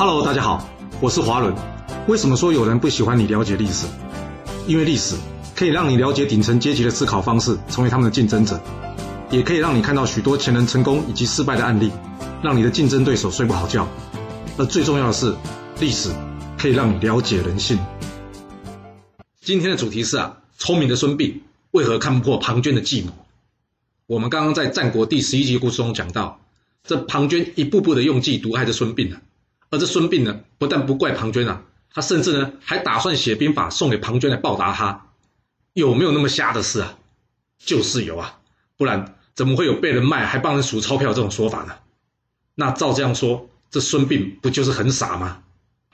Hello，大家好，我是华伦。为什么说有人不喜欢你了解历史？因为历史可以让你了解顶层阶级的思考方式，成为他们的竞争者，也可以让你看到许多前人成功以及失败的案例，让你的竞争对手睡不好觉。而最重要的是，历史可以让你了解人性。今天的主题是啊，聪明的孙膑为何看不破庞涓的计谋？我们刚刚在战国第十一集故事中讲到，这庞涓一步步的用计毒害着孙膑啊。而这孙膑呢，不但不怪庞涓啊，他甚至呢还打算写兵法送给庞涓来报答他。有没有那么瞎的事啊？就是有啊，不然怎么会有被人卖还帮人数钞票这种说法呢？那照这样说，这孙膑不就是很傻吗？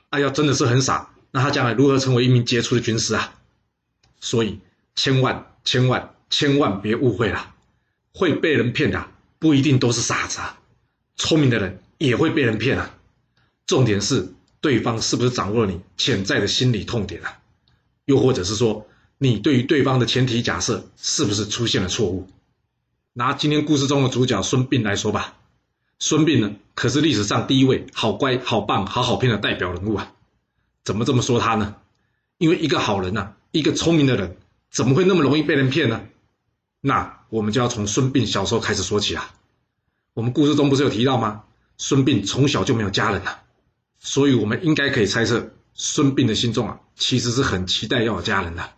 啊，要真的是很傻，那他将来如何成为一名杰出的军师啊？所以千万千万千万别误会了，会被人骗的不一定都是傻子啊，聪明的人也会被人骗啊。重点是对方是不是掌握了你潜在的心理痛点啊？又或者是说，你对于对方的前提假设是不是出现了错误？拿今天故事中的主角孙膑来说吧，孙膑呢可是历史上第一位好乖、好棒、好好骗的代表人物啊！怎么这么说他呢？因为一个好人呐，一个聪明的人，怎么会那么容易被人骗呢？那我们就要从孙膑小时候开始说起啊。我们故事中不是有提到吗？孙膑从小就没有家人啊。所以，我们应该可以猜测，孙膑的心中啊，其实是很期待要有家人的。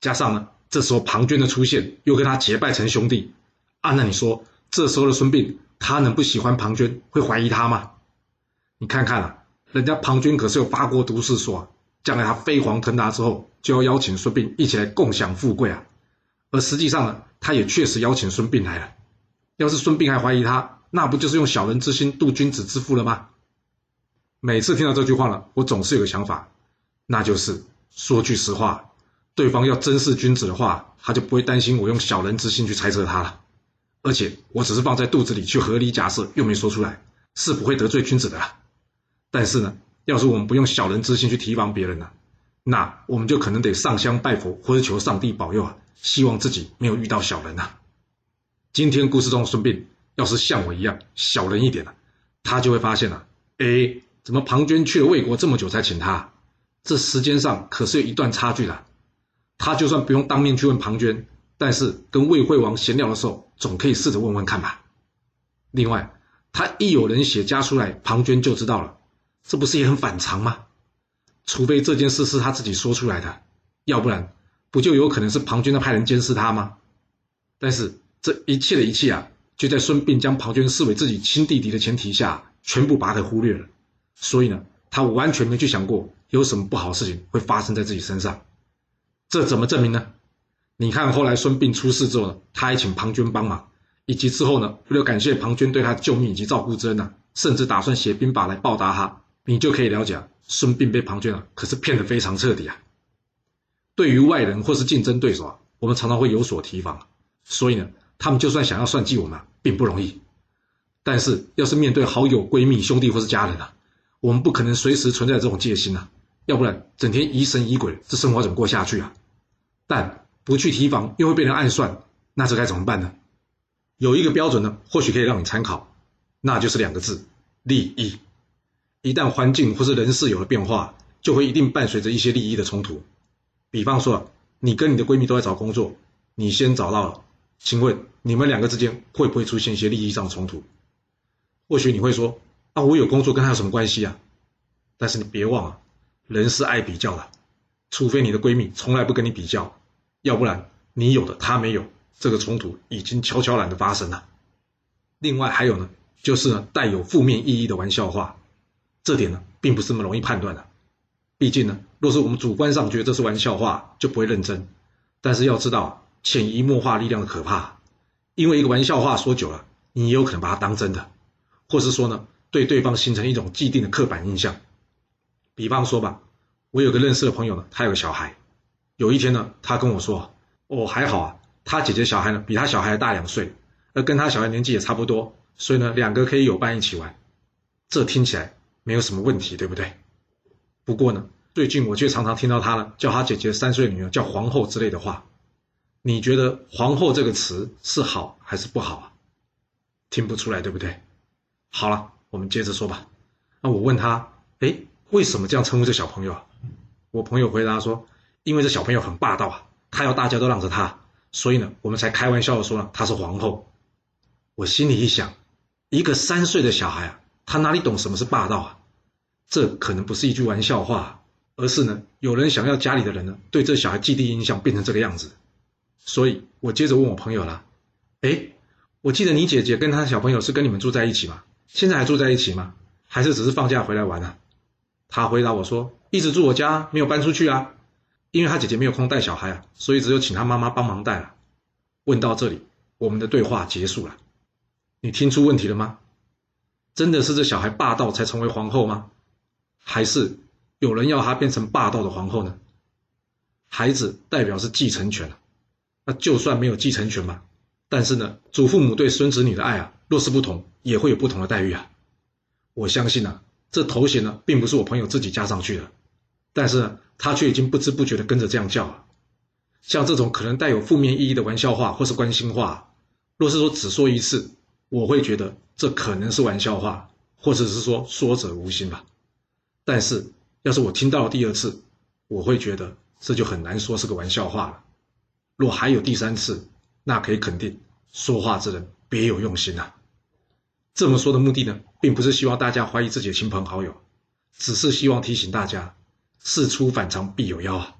加上呢，这时候庞涓的出现，又跟他结拜成兄弟，啊，那你说，这时候的孙膑，他能不喜欢庞涓，会怀疑他吗？你看看啊，人家庞涓可是有发过毒誓说，将来他飞黄腾达之后，就要邀请孙膑一起来共享富贵啊。而实际上呢，他也确实邀请孙膑来了。要是孙膑还怀疑他，那不就是用小人之心度君子之腹了吗？每次听到这句话呢，我总是有个想法，那就是说句实话，对方要真是君子的话，他就不会担心我用小人之心去猜测他了。而且我只是放在肚子里去合理假设，又没说出来，是不会得罪君子的。但是呢，要是我们不用小人之心去提防别人呢，那我们就可能得上香拜佛，或者求上帝保佑啊，希望自己没有遇到小人呐。今天故事中的孙膑，要是像我一样小人一点了，他就会发现了，哎。怎么庞涓去了魏国这么久才请他？这时间上可是有一段差距的。他就算不用当面去问庞涓，但是跟魏惠王闲聊的时候，总可以试着问问看吧。另外，他一有人写家书来，庞涓就知道了，这不是也很反常吗？除非这件事是他自己说出来的，要不然不就有可能是庞涓在派人监视他吗？但是这一切的一切啊，就在孙膑将庞涓视为自己亲弟弟的前提下，全部把他忽略了。所以呢，他完全没去想过有什么不好的事情会发生在自己身上，这怎么证明呢？你看后来孙膑出事之后呢，他还请庞涓帮忙，以及之后呢，为了感谢庞涓对他救命以及照顾之恩呢，甚至打算写兵法来报答他，你就可以了解孙膑被庞涓啊可是骗得非常彻底啊。对于外人或是竞争对手啊，我们常常会有所提防，所以呢，他们就算想要算计我们，并不容易。但是要是面对好友、闺蜜、兄弟或是家人啊，我们不可能随时存在这种戒心呐，要不然整天疑神疑鬼，这生活怎么过下去啊？但不去提防又会被人暗算，那这该怎么办呢？有一个标准呢，或许可以让你参考，那就是两个字：利益。一旦环境或是人事有了变化，就会一定伴随着一些利益的冲突。比方说，你跟你的闺蜜都在找工作，你先找到了，请问你们两个之间会不会出现一些利益上的冲突？或许你会说。啊，我有工作跟他有什么关系啊？但是你别忘了，人是爱比较的，除非你的闺蜜从来不跟你比较，要不然你有的她没有，这个冲突已经悄悄然的发生了。另外还有呢，就是呢带有负面意义的玩笑话，这点呢并不是那么容易判断的。毕竟呢，若是我们主观上觉得这是玩笑话，就不会认真。但是要知道，潜移默化力量的可怕，因为一个玩笑话说久了，你也有可能把它当真的，或是说呢。对对方形成一种既定的刻板印象，比方说吧，我有个认识的朋友呢，他有个小孩，有一天呢，他跟我说，哦还好啊，他姐姐小孩呢比他小孩大两岁，而跟他小孩年纪也差不多，所以呢两个可以有伴一起玩，这听起来没有什么问题，对不对？不过呢，最近我却常常听到他呢叫他姐姐三岁女儿叫皇后之类的话，你觉得皇后这个词是好还是不好啊？听不出来，对不对？好了。我们接着说吧。那我问他哎，为什么这样称呼这小朋友？我朋友回答说，因为这小朋友很霸道啊，他要大家都让着他，所以呢，我们才开玩笑的说呢，他是皇后。我心里一想，一个三岁的小孩啊，他哪里懂什么是霸道啊？这可能不是一句玩笑话，而是呢，有人想要家里的人呢，对这小孩既定印象变成这个样子。所以我接着问我朋友了，哎，我记得你姐姐跟她小朋友是跟你们住在一起吗？现在还住在一起吗？还是只是放假回来玩啊？他回答我说，一直住我家，没有搬出去啊。因为他姐姐没有空带小孩啊，所以只有请他妈妈帮忙带了。问到这里，我们的对话结束了。你听出问题了吗？真的是这小孩霸道才成为皇后吗？还是有人要她变成霸道的皇后呢？孩子代表是继承权那就算没有继承权嘛，但是呢，祖父母对孙子女的爱啊，若是不同，也会有不同的待遇啊。我相信呢，这头衔呢，并不是我朋友自己加上去的，但是呢，他却已经不知不觉的跟着这样叫了。像这种可能带有负面意义的玩笑话或是关心话，若是说只说一次，我会觉得这可能是玩笑话，或者是说说者无心吧。但是要是我听到了第二次，我会觉得这就很难说是个玩笑话了。若还有第三次，那可以肯定说话之人别有用心呐。这么说的目的呢，并不是希望大家怀疑自己的亲朋好友，只是希望提醒大家，事出反常必有妖啊。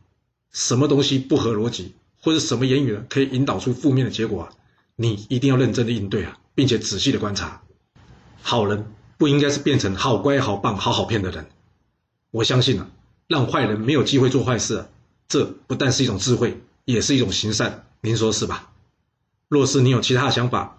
什么东西不合逻辑，或者什么言语呢，可以引导出负面的结果啊？你一定要认真的应对啊，并且仔细的观察。好人不应该是变成好乖、好棒、好好骗的人。我相信啊，让坏人没有机会做坏事，这不但是一种智慧。也是一种行善，您说是吧？若是你有其他的想法，